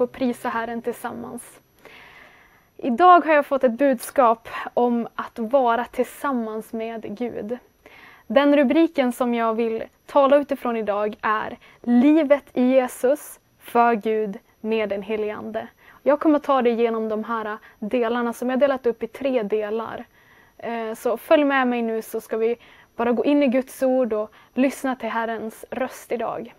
få prisa Herren tillsammans. Idag har jag fått ett budskap om att vara tillsammans med Gud. Den rubriken som jag vill tala utifrån idag är Livet i Jesus, för Gud, med den helige Ande. Jag kommer ta dig igenom de här delarna som jag delat upp i tre delar. Eh, så följ med mig nu så ska vi bara gå in i Guds ord och lyssna till Herrens röst idag.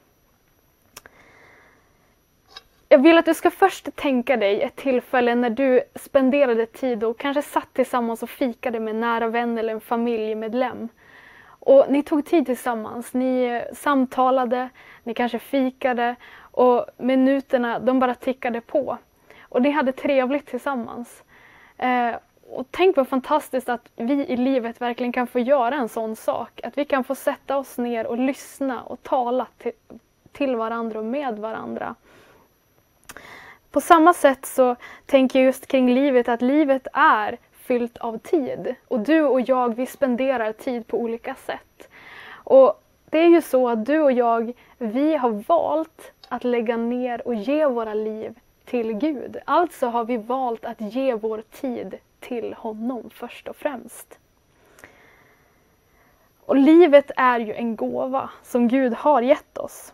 Jag vill att du ska först tänka dig ett tillfälle när du spenderade tid och kanske satt tillsammans och fikade med en nära vän eller en familjemedlem. Och ni tog tid tillsammans, ni eh, samtalade, ni kanske fikade och minuterna de bara tickade på. Och ni hade trevligt tillsammans. Eh, och tänk vad fantastiskt att vi i livet verkligen kan få göra en sån sak. Att vi kan få sätta oss ner och lyssna och tala till, till varandra och med varandra. På samma sätt så tänker jag just kring livet att livet är fyllt av tid. Och du och jag, vi spenderar tid på olika sätt. Och det är ju så att du och jag, vi har valt att lägga ner och ge våra liv till Gud. Alltså har vi valt att ge vår tid till honom först och främst. Och livet är ju en gåva som Gud har gett oss.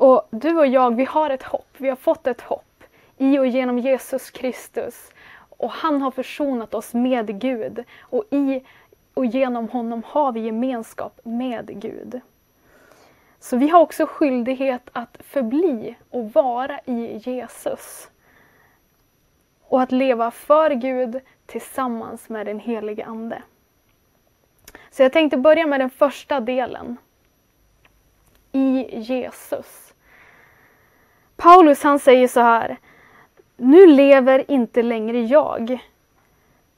Och du och jag, vi har ett hopp. Vi har fått ett hopp i och genom Jesus Kristus. Och han har försonat oss med Gud. Och i och genom honom har vi gemenskap med Gud. Så vi har också skyldighet att förbli och vara i Jesus. Och att leva för Gud tillsammans med den helige Ande. Så jag tänkte börja med den första delen. I Jesus. Paulus han säger så här. Nu lever inte längre jag,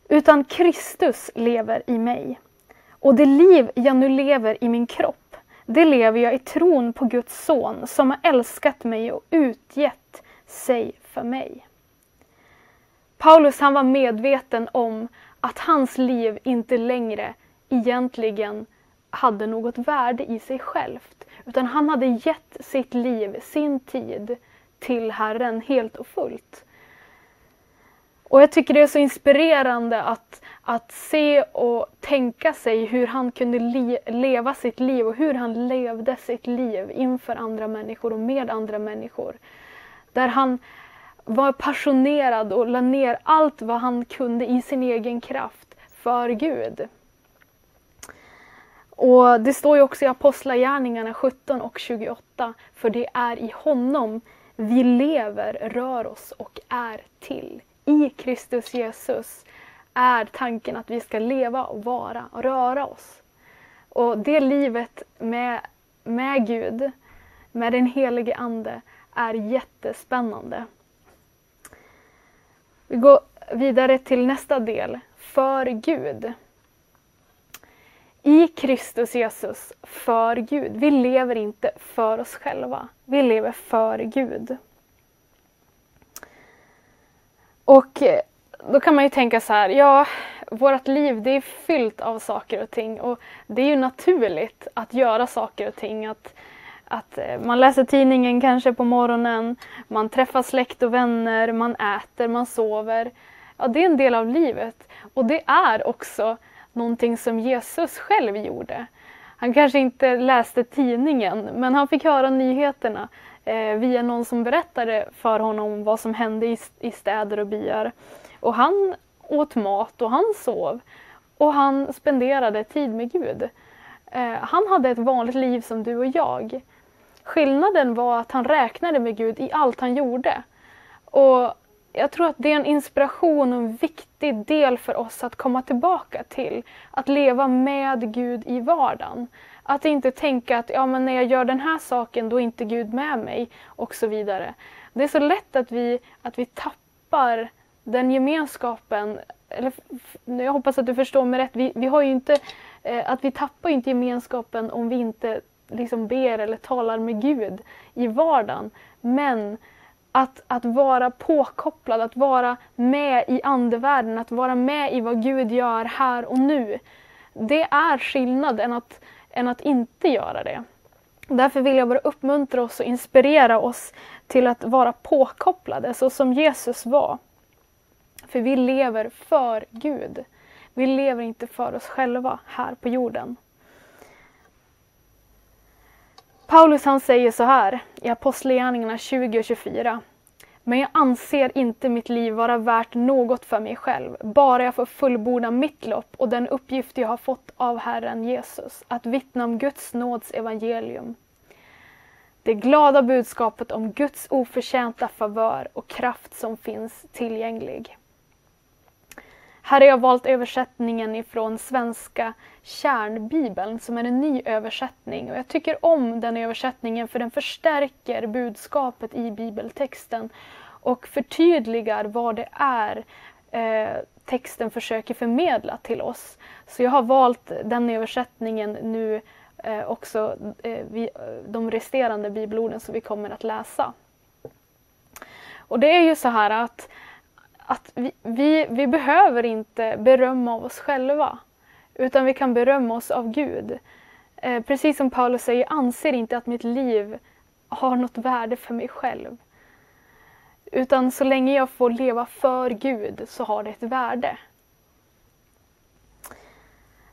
utan Kristus lever i mig. Och det liv jag nu lever i min kropp, det lever jag i tron på Guds son som har älskat mig och utgett sig för mig. Paulus han var medveten om att hans liv inte längre egentligen hade något värde i sig självt. Utan han hade gett sitt liv, sin tid, till Herren helt och fullt. Och jag tycker det är så inspirerande att, att se och tänka sig hur han kunde leva sitt liv och hur han levde sitt liv inför andra människor och med andra människor. Där han var passionerad och la ner allt vad han kunde i sin egen kraft för Gud. Och Det står ju också i Apostlagärningarna 17 och 28, för det är i honom vi lever, rör oss och är till. I Kristus Jesus är tanken att vi ska leva och vara och röra oss. Och det livet med, med Gud, med den helige Ande, är jättespännande. Vi går vidare till nästa del, för Gud. I Kristus Jesus, för Gud. Vi lever inte för oss själva. Vi lever för Gud. Och eh, då kan man ju tänka så här, ja, vårt liv det är fyllt av saker och ting och det är ju naturligt att göra saker och ting. Att, att eh, man läser tidningen kanske på morgonen, man träffar släkt och vänner, man äter, man sover. Ja, det är en del av livet. Och det är också någonting som Jesus själv gjorde. Han kanske inte läste tidningen, men han fick höra nyheterna eh, via någon som berättade för honom vad som hände i, i städer och byar. Och han åt mat och han sov. Och han spenderade tid med Gud. Eh, han hade ett vanligt liv som du och jag. Skillnaden var att han räknade med Gud i allt han gjorde. Och jag tror att det är en inspiration och en viktig del för oss att komma tillbaka till. Att leva med Gud i vardagen. Att inte tänka att ja, men när jag gör den här saken då är inte Gud med mig och så vidare. Det är så lätt att vi, att vi tappar den gemenskapen. Eller, jag hoppas att du förstår mig rätt. Vi, vi har inte, eh, att vi tappar inte gemenskapen om vi inte liksom ber eller talar med Gud i vardagen. Men att, att vara påkopplad, att vara med i andevärlden, att vara med i vad Gud gör här och nu. Det är skillnad än att, än att inte göra det. Därför vill jag bara uppmuntra oss och inspirera oss till att vara påkopplade så som Jesus var. För vi lever för Gud. Vi lever inte för oss själva här på jorden. Paulus han säger så här i Apostlagärningarna 20 och 24. Men jag anser inte mitt liv vara värt något för mig själv, bara jag får fullborda mitt lopp och den uppgift jag har fått av Herren Jesus, att vittna om Guds nåds evangelium. Det glada budskapet om Guds oförtjänta favör och kraft som finns tillgänglig. Här har jag valt översättningen ifrån Svenska kärnbibeln som är en ny översättning. Och jag tycker om den översättningen för den förstärker budskapet i bibeltexten och förtydligar vad det är eh, texten försöker förmedla till oss. Så jag har valt den översättningen nu eh, också, eh, vi, de resterande bibelorden som vi kommer att läsa. Och det är ju så här att att vi, vi, vi behöver inte berömma oss själva, utan vi kan berömma oss av Gud. Eh, precis som Paulus säger, jag anser inte att mitt liv har något värde för mig själv. Utan så länge jag får leva för Gud så har det ett värde.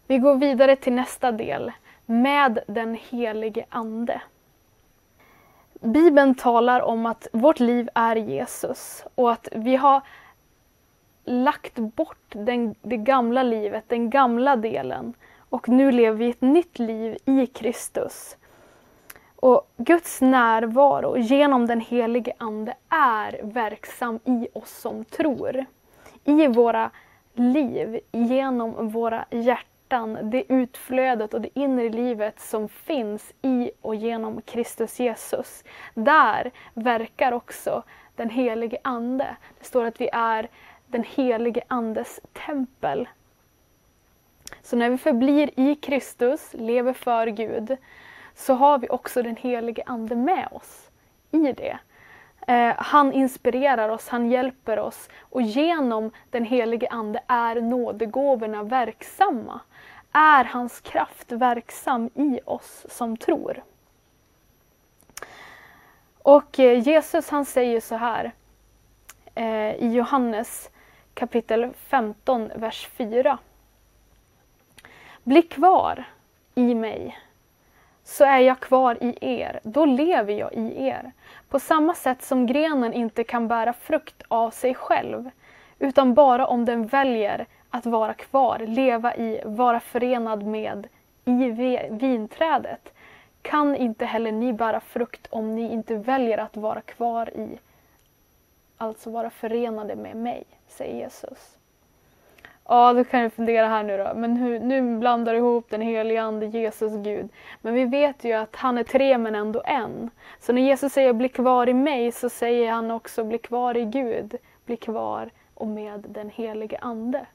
Vi går vidare till nästa del, med den helige Ande. Bibeln talar om att vårt liv är Jesus och att vi har lagt bort den, det gamla livet, den gamla delen. Och nu lever vi ett nytt liv i Kristus. Och Guds närvaro genom den helige Ande är verksam i oss som tror. I våra liv, genom våra hjärtan, det utflödet och det inre livet som finns i och genom Kristus Jesus. Där verkar också den helige Ande. Det står att vi är den helige Andes tempel. Så när vi förblir i Kristus, lever för Gud, så har vi också den helige Ande med oss i det. Eh, han inspirerar oss, han hjälper oss och genom den helige Ande är nådegåvorna verksamma. Är hans kraft verksam i oss som tror. Och eh, Jesus han säger så här eh, i Johannes kapitel 15, vers 4. Bli kvar i mig, så är jag kvar i er. Då lever jag i er. På samma sätt som grenen inte kan bära frukt av sig själv, utan bara om den väljer att vara kvar, leva i, vara förenad med i vinträdet, kan inte heller ni bära frukt om ni inte väljer att vara kvar i, alltså vara förenade med mig säger Jesus. Ja, då kan du fundera här nu då. Men hur, nu blandar du ihop den helige Ande, Jesus, Gud. Men vi vet ju att han är tre men ändå en. Så när Jesus säger bli kvar i mig så säger han också bli kvar i Gud. Bli kvar och med den helige Ande.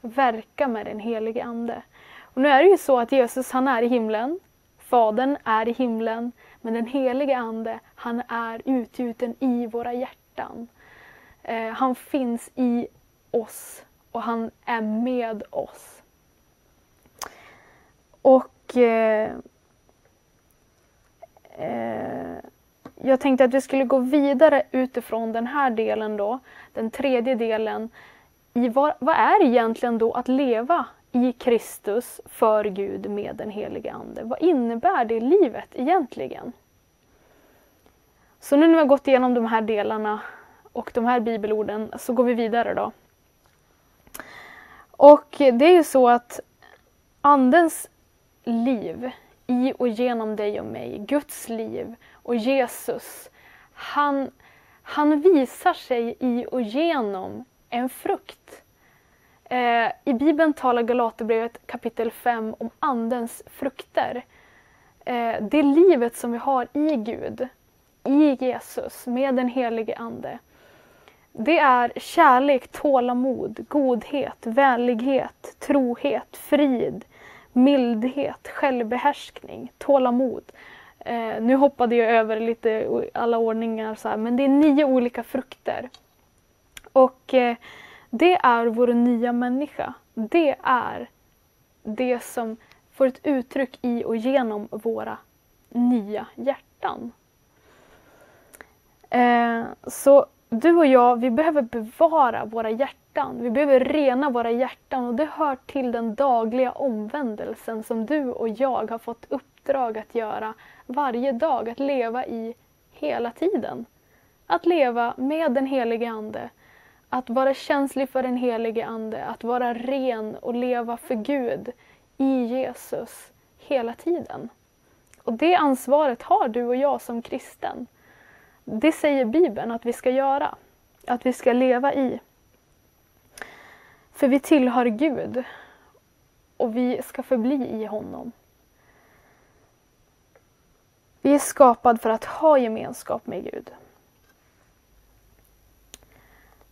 Verka med den helige Ande. Och nu är det ju så att Jesus han är i himlen. Fadern är i himlen. Men den helige Ande han är utgjuten i våra hjärtan. Eh, han finns i oss och han är med oss. Och eh, eh, jag tänkte att vi skulle gå vidare utifrån den här delen då, den tredje delen. I vad, vad är egentligen då att leva i Kristus för Gud med den helige Ande? Vad innebär det livet egentligen? Så nu när vi har gått igenom de här delarna och de här bibelorden så går vi vidare då. Och det är ju så att Andens liv i och genom dig och mig, Guds liv och Jesus, han, han visar sig i och genom en frukt. Eh, I Bibeln talar Galaterbrevet kapitel 5 om Andens frukter. Eh, det livet som vi har i Gud, i Jesus, med den helige Ande. Det är kärlek, tålamod, godhet, vänlighet, trohet, frid, mildhet, självbehärskning, tålamod. Eh, nu hoppade jag över lite alla ordningar, så här, men det är nio olika frukter. Och eh, det är vår nya människa. Det är det som får ett uttryck i och genom våra nya hjärtan. Eh, så du och jag, vi behöver bevara våra hjärtan. Vi behöver rena våra hjärtan och det hör till den dagliga omvändelsen som du och jag har fått uppdrag att göra varje dag, att leva i hela tiden. Att leva med den helige Ande, att vara känslig för den helige Ande, att vara ren och leva för Gud i Jesus hela tiden. Och det ansvaret har du och jag som kristen. Det säger Bibeln att vi ska göra, att vi ska leva i. För vi tillhör Gud och vi ska förbli i honom. Vi är skapade för att ha gemenskap med Gud.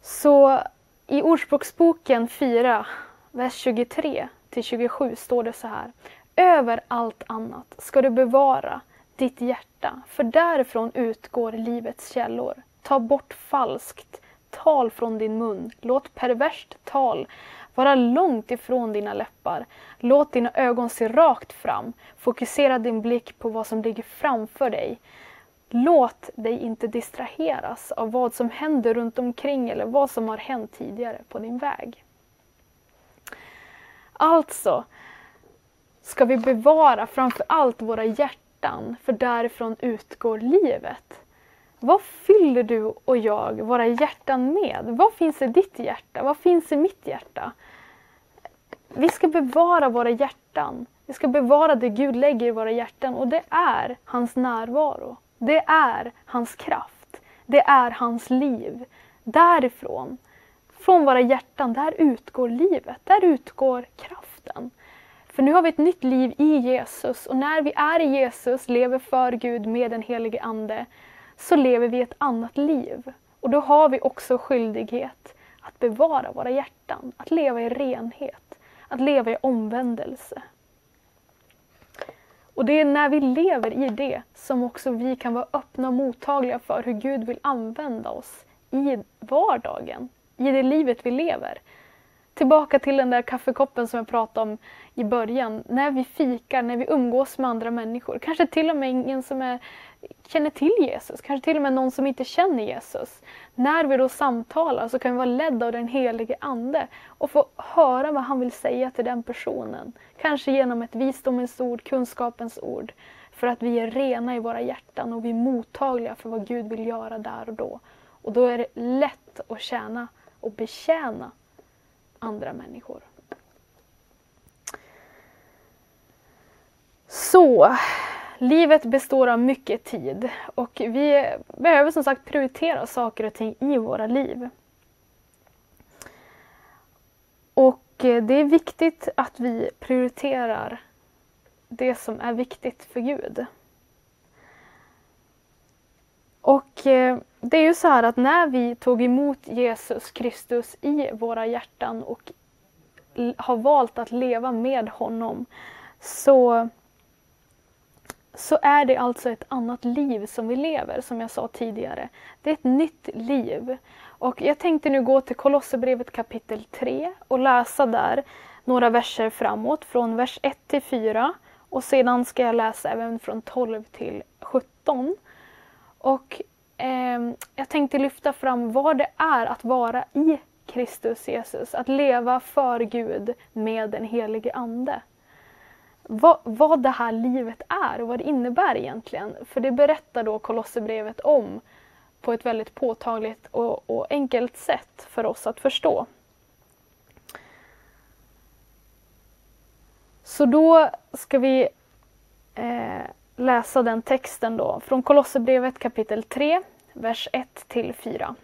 Så i Ordspråksboken 4, vers 23 till 27 står det så här. Över allt annat ska du bevara ditt hjärta, för därifrån utgår livets källor. Ta bort falskt tal från din mun. Låt perverst tal vara långt ifrån dina läppar. Låt dina ögon se rakt fram. Fokusera din blick på vad som ligger framför dig. Låt dig inte distraheras av vad som händer runt omkring eller vad som har hänt tidigare på din väg. Alltså ska vi bevara framför allt våra hjärtan, för därifrån utgår livet. Vad fyller du och jag våra hjärtan med? Vad finns i ditt hjärta? Vad finns i mitt hjärta? Vi ska bevara våra hjärtan. Vi ska bevara det Gud lägger i våra hjärtan och det är hans närvaro. Det är hans kraft. Det är hans liv. Därifrån, från våra hjärtan, där utgår livet. Där utgår kraften. För nu har vi ett nytt liv i Jesus och när vi är i Jesus, lever för Gud med den helige Ande, så lever vi ett annat liv. Och då har vi också skyldighet att bevara våra hjärtan, att leva i renhet, att leva i omvändelse. Och det är när vi lever i det som också vi kan vara öppna och mottagliga för hur Gud vill använda oss i vardagen, i det livet vi lever. Tillbaka till den där kaffekoppen som jag pratade om i början. När vi fikar, när vi umgås med andra människor. Kanske till och med ingen som är, känner till Jesus. Kanske till och med någon som inte känner Jesus. När vi då samtalar så kan vi vara ledda av den helige Ande och få höra vad han vill säga till den personen. Kanske genom ett visdomens ord, kunskapens ord. För att vi är rena i våra hjärtan och vi är mottagliga för vad Gud vill göra där och då. Och då är det lätt att tjäna och betjäna andra människor. Så, livet består av mycket tid och vi behöver som sagt prioritera saker och ting i våra liv. Och eh, det är viktigt att vi prioriterar det som är viktigt för Gud. Och eh, det är ju så här att när vi tog emot Jesus Kristus i våra hjärtan och har valt att leva med honom så, så är det alltså ett annat liv som vi lever, som jag sa tidigare. Det är ett nytt liv. Och jag tänkte nu gå till Kolosserbrevet kapitel 3 och läsa där några verser framåt, från vers 1 till 4. Och sedan ska jag läsa även från 12 till 17. Och eh, jag tänkte lyfta fram vad det är att vara i Kristus Jesus, att leva för Gud med den helige Ande. Vad, vad det här livet är och vad det innebär egentligen. För det berättar då Kolosserbrevet om på ett väldigt påtagligt och, och enkelt sätt för oss att förstå. Så då ska vi eh, läsa den texten då från Kolosserbrevet kapitel 3, vers 1 till 4.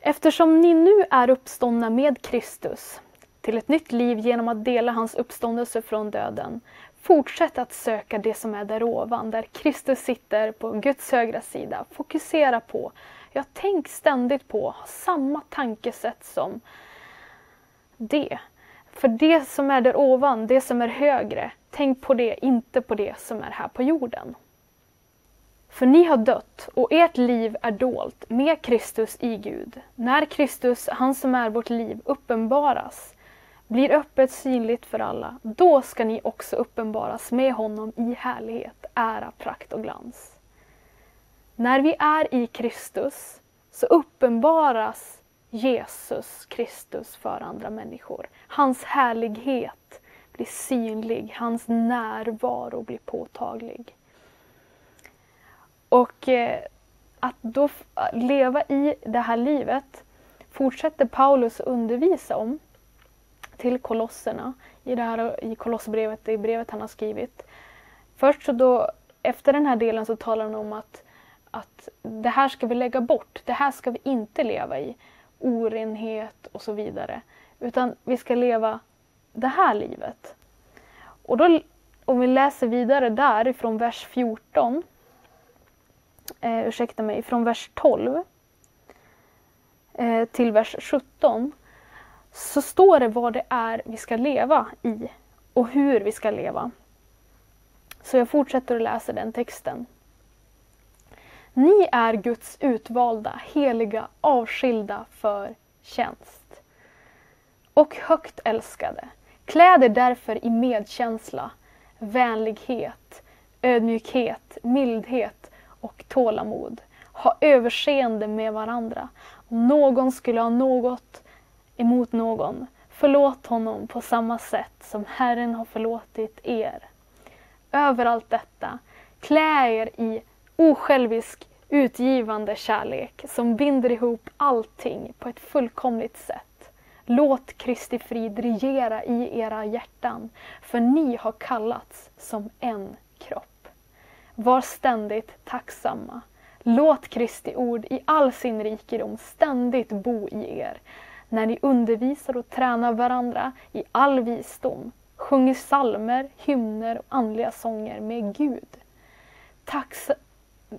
Eftersom ni nu är uppståndna med Kristus till ett nytt liv genom att dela hans uppståndelse från döden, fortsätt att söka det som är där ovan, där Kristus sitter på Guds högra sida. Fokusera på, ja tänk ständigt på, ha samma tankesätt som det. För det som är där ovan, det som är högre, tänk på det, inte på det som är här på jorden. För ni har dött och ert liv är dolt med Kristus i Gud. När Kristus, han som är vårt liv, uppenbaras blir öppet synligt för alla, då ska ni också uppenbaras med honom i härlighet, ära, prakt och glans. När vi är i Kristus så uppenbaras Jesus Kristus för andra människor. Hans härlighet blir synlig, hans närvaro blir påtaglig. Och eh, att då leva i det här livet fortsätter Paulus undervisa om till kolosserna i, det här, i Kolosserbrevet, det brevet han har skrivit. Först så då, efter den här delen så talar han om att, att det här ska vi lägga bort, det här ska vi inte leva i. Orenhet och så vidare. Utan vi ska leva det här livet. Och då, om vi läser vidare där från vers 14, eh, ursäkta mig, från vers 12 eh, till vers 17 så står det vad det är vi ska leva i och hur vi ska leva. Så jag fortsätter att läsa den texten. Ni är Guds utvalda, heliga, avskilda för tjänst. Och högt älskade. Klä er därför i medkänsla, vänlighet, ödmjukhet, mildhet och tålamod. Ha överseende med varandra. Om någon skulle ha något emot någon, förlåt honom på samma sätt som Herren har förlåtit er. Över allt detta, klä er i osjälvisk, utgivande kärlek som binder ihop allting på ett fullkomligt sätt. Låt Kristi frid regera i era hjärtan, för ni har kallats som en kropp. Var ständigt tacksamma. Låt Kristi ord i all sin rikedom ständigt bo i er när ni undervisar och tränar varandra i all visdom, sjunger salmer, hymner och andliga sånger med Gud. Tacks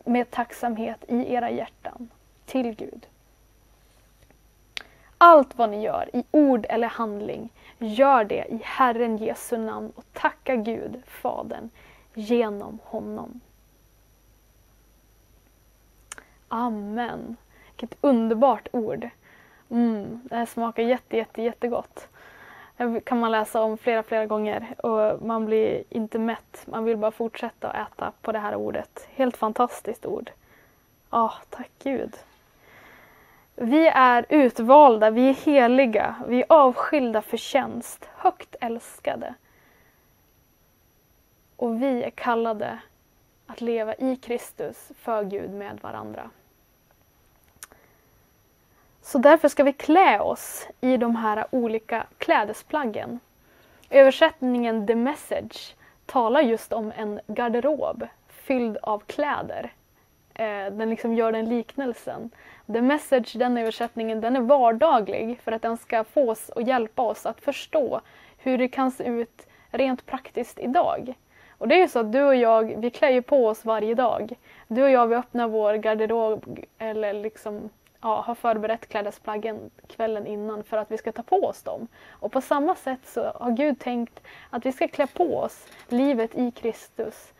med tacksamhet i era hjärtan till Gud. Allt vad ni gör i ord eller handling, gör det i Herren Jesu namn och tacka Gud, Fadern, genom honom. Amen. Vilket underbart ord. Mm, det här smakar jätte, jätte, jättegott. Det kan man läsa om flera, flera gånger och man blir inte mätt. Man vill bara fortsätta att äta på det här ordet. Helt fantastiskt ord. Ja, oh, tack Gud. Vi är utvalda, vi är heliga, vi är avskilda för tjänst, högt älskade. Och vi är kallade att leva i Kristus för Gud med varandra. Så därför ska vi klä oss i de här olika klädesplaggen. Översättningen The Message talar just om en garderob fylld av kläder. Eh, den liksom gör den liknelsen. The Message, den översättningen, den är vardaglig för att den ska få oss och hjälpa oss att förstå hur det kan se ut rent praktiskt idag. Och det är ju så att du och jag, vi klär ju på oss varje dag. Du och jag, vi öppnar vår garderob eller liksom ja, har förberett klädesplaggen kvällen innan för att vi ska ta på oss dem. Och på samma sätt så har Gud tänkt att vi ska klä på oss livet i Kristus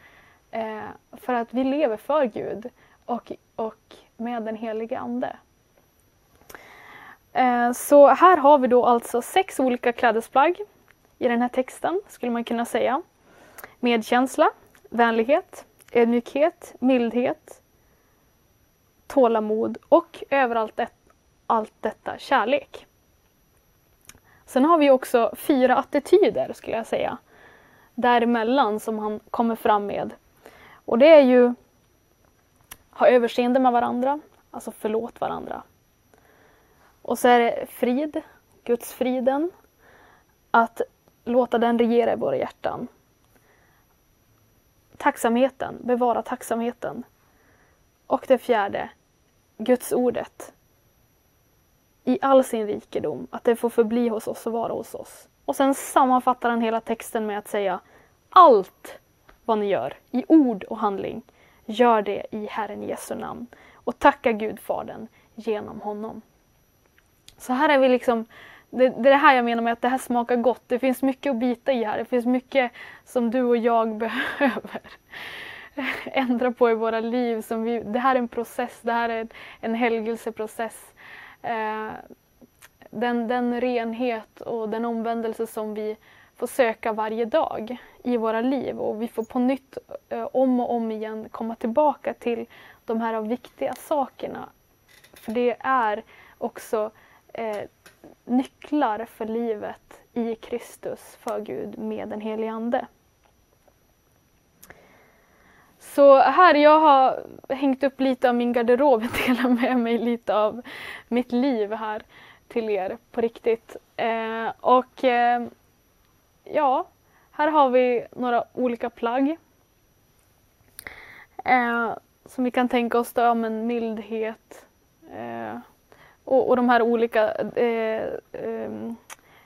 eh, för att vi lever för Gud och, och med den helige Ande. Eh, så här har vi då alltså sex olika klädesplagg i den här texten, skulle man kunna säga. Medkänsla, vänlighet, ödmjukhet, mildhet, tålamod och överallt det, allt detta kärlek. Sen har vi också fyra attityder skulle jag säga däremellan som han kommer fram med. Och det är ju ha överseende med varandra, alltså förlåt varandra. Och så är det frid, Guds friden, att låta den regera i våra hjärtan. Tacksamheten, bevara tacksamheten. Och det fjärde, Guds ordet i all sin rikedom, att det får förbli hos oss och vara hos oss. Och sen sammanfattar han hela texten med att säga allt vad ni gör i ord och handling, gör det i Herren Jesu namn och tacka Gud Fadern genom honom. Så här är vi liksom, det, det är det här jag menar med att det här smakar gott. Det finns mycket att bita i här. Det finns mycket som du och jag behöver. ändra på i våra liv. Som vi, det här är en process, det här är en helgelseprocess. Eh, den, den renhet och den omvändelse som vi får söka varje dag i våra liv och vi får på nytt eh, om och om igen komma tillbaka till de här viktiga sakerna. För det är också eh, nycklar för livet i Kristus, för Gud, med den helige Ande. Så här, jag har hängt upp lite av min garderob, delar med mig lite av mitt liv här till er på riktigt. Eh, och eh, ja, här har vi några olika plagg. Eh, som vi kan tänka oss då, ja, men mildhet. Eh, och, och de här olika eh, eh,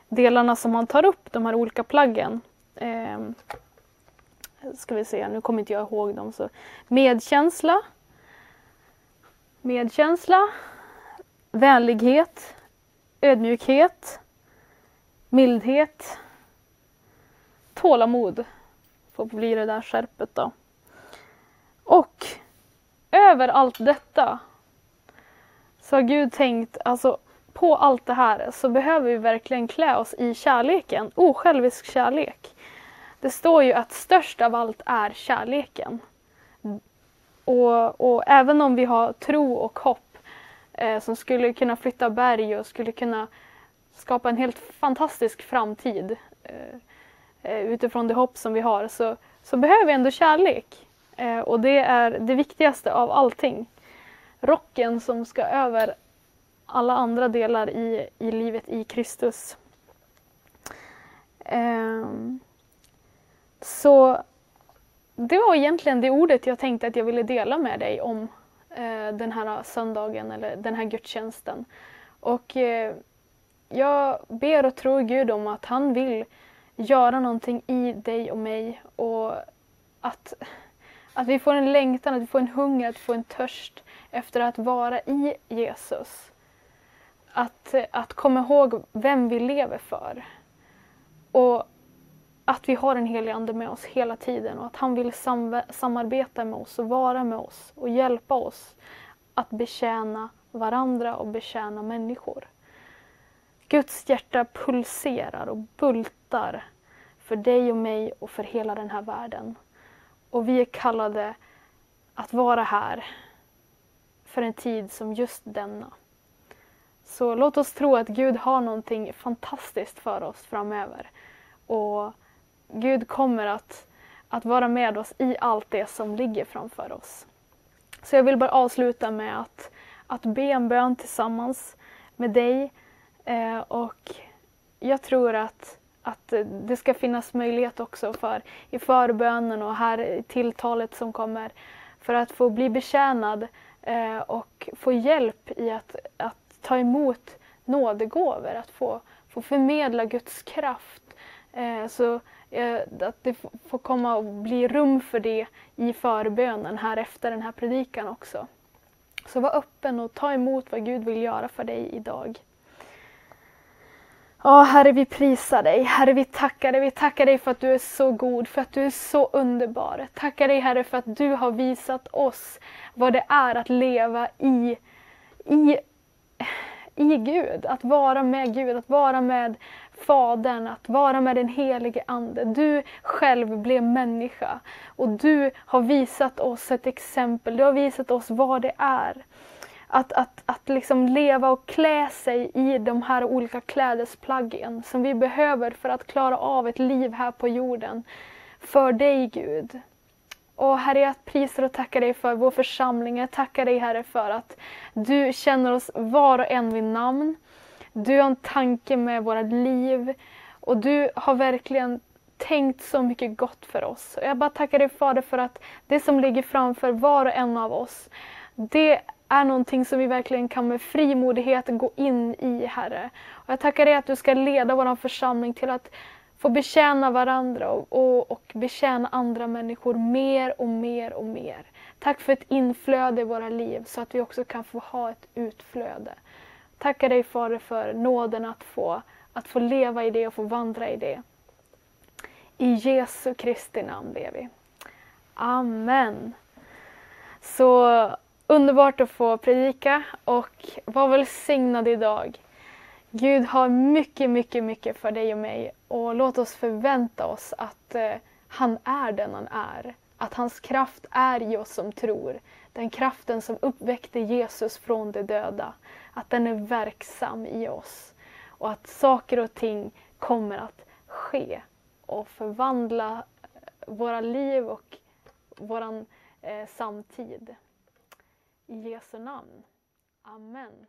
delarna som man tar upp, de här olika plaggen. Eh, ska vi se, nu kommer inte jag ihåg dem. Så. Medkänsla. Medkänsla. Vänlighet. Ödmjukhet. Mildhet tålamod får bli det där skärpet då. Och över allt detta så har Gud tänkt, alltså på allt det här så behöver vi verkligen klä oss i kärleken, osjälvisk kärlek. Det står ju att störst av allt är kärleken. Och, och även om vi har tro och hopp eh, som skulle kunna flytta berg och skulle kunna skapa en helt fantastisk framtid eh, Eh, utifrån det hopp som vi har så, så behöver vi ändå kärlek. Eh, och det är det viktigaste av allting. Rocken som ska över alla andra delar i, i livet i Kristus. Ehm, så det var egentligen det ordet jag tänkte att jag ville dela med dig om eh, den här söndagen eller den här gudstjänsten. Och jag ber och tror Gud om att han vill göra någonting i dig och mig och att, att vi får en längtan, att vi får en hunger, att vi får en törst efter att vara i Jesus. Att, att komma ihåg vem vi lever för. Och att vi har en helig Ande med oss hela tiden och att han vill sam samarbeta med oss och vara med oss och hjälpa oss att betjäna varandra och betjäna människor. Guds hjärta pulserar och bultar för dig och mig och för hela den här världen. Och vi är kallade att vara här för en tid som just denna. Så låt oss tro att Gud har någonting fantastiskt för oss framöver. Och Gud kommer att, att vara med oss i allt det som ligger framför oss. Så jag vill bara avsluta med att, att be en bön tillsammans med dig. Eh, och jag tror att att eh, det ska finnas möjlighet också för i förbönen och här i tilltalet som kommer för att få bli betjänad eh, och få hjälp i att, att ta emot nådegåvor, att få, få förmedla Guds kraft. Eh, så eh, att det får komma och bli rum för det i förbönen här efter den här predikan också. Så var öppen och ta emot vad Gud vill göra för dig idag. Ja, Herre, vi prisar dig. Herre, vi tackar dig. Vi tackar dig för att du är så god, för att du är så underbar. Tackar dig, Herre, för att du har visat oss vad det är att leva i, i, i Gud. Att vara med Gud, att vara med Fadern, att vara med den helige Ande. Du själv blev människa och du har visat oss ett exempel. Du har visat oss vad det är att, att, att liksom leva och klä sig i de här olika klädesplaggen som vi behöver för att klara av ett liv här på jorden. För dig Gud. Och Herre, jag prisar och tackar dig för vår församling. Jag tackar dig Herre för att du känner oss var och en vid namn. Du har en tanke med våra liv och du har verkligen tänkt så mycket gott för oss. Och jag bara tackar dig Fader för att det som ligger framför var och en av oss, det är någonting som vi verkligen kan med frimodighet gå in i, Herre. Och jag tackar dig att du ska leda vår församling till att få betjäna varandra och, och, och betjäna andra människor mer och mer och mer. Tack för ett inflöde i våra liv så att vi också kan få ha ett utflöde. Tackar dig Fader för nåden att få, att få leva i det och få vandra i det. I Jesu Kristi namn ber vi. Amen. Så Underbart att få predika och var välsignad idag. Gud har mycket, mycket, mycket för dig och mig och låt oss förvänta oss att eh, han är den han är. Att hans kraft är i oss som tror. Den kraften som uppväckte Jesus från de döda. Att den är verksam i oss. Och att saker och ting kommer att ske och förvandla eh, våra liv och vår eh, samtid. I Jesu namn. Amen.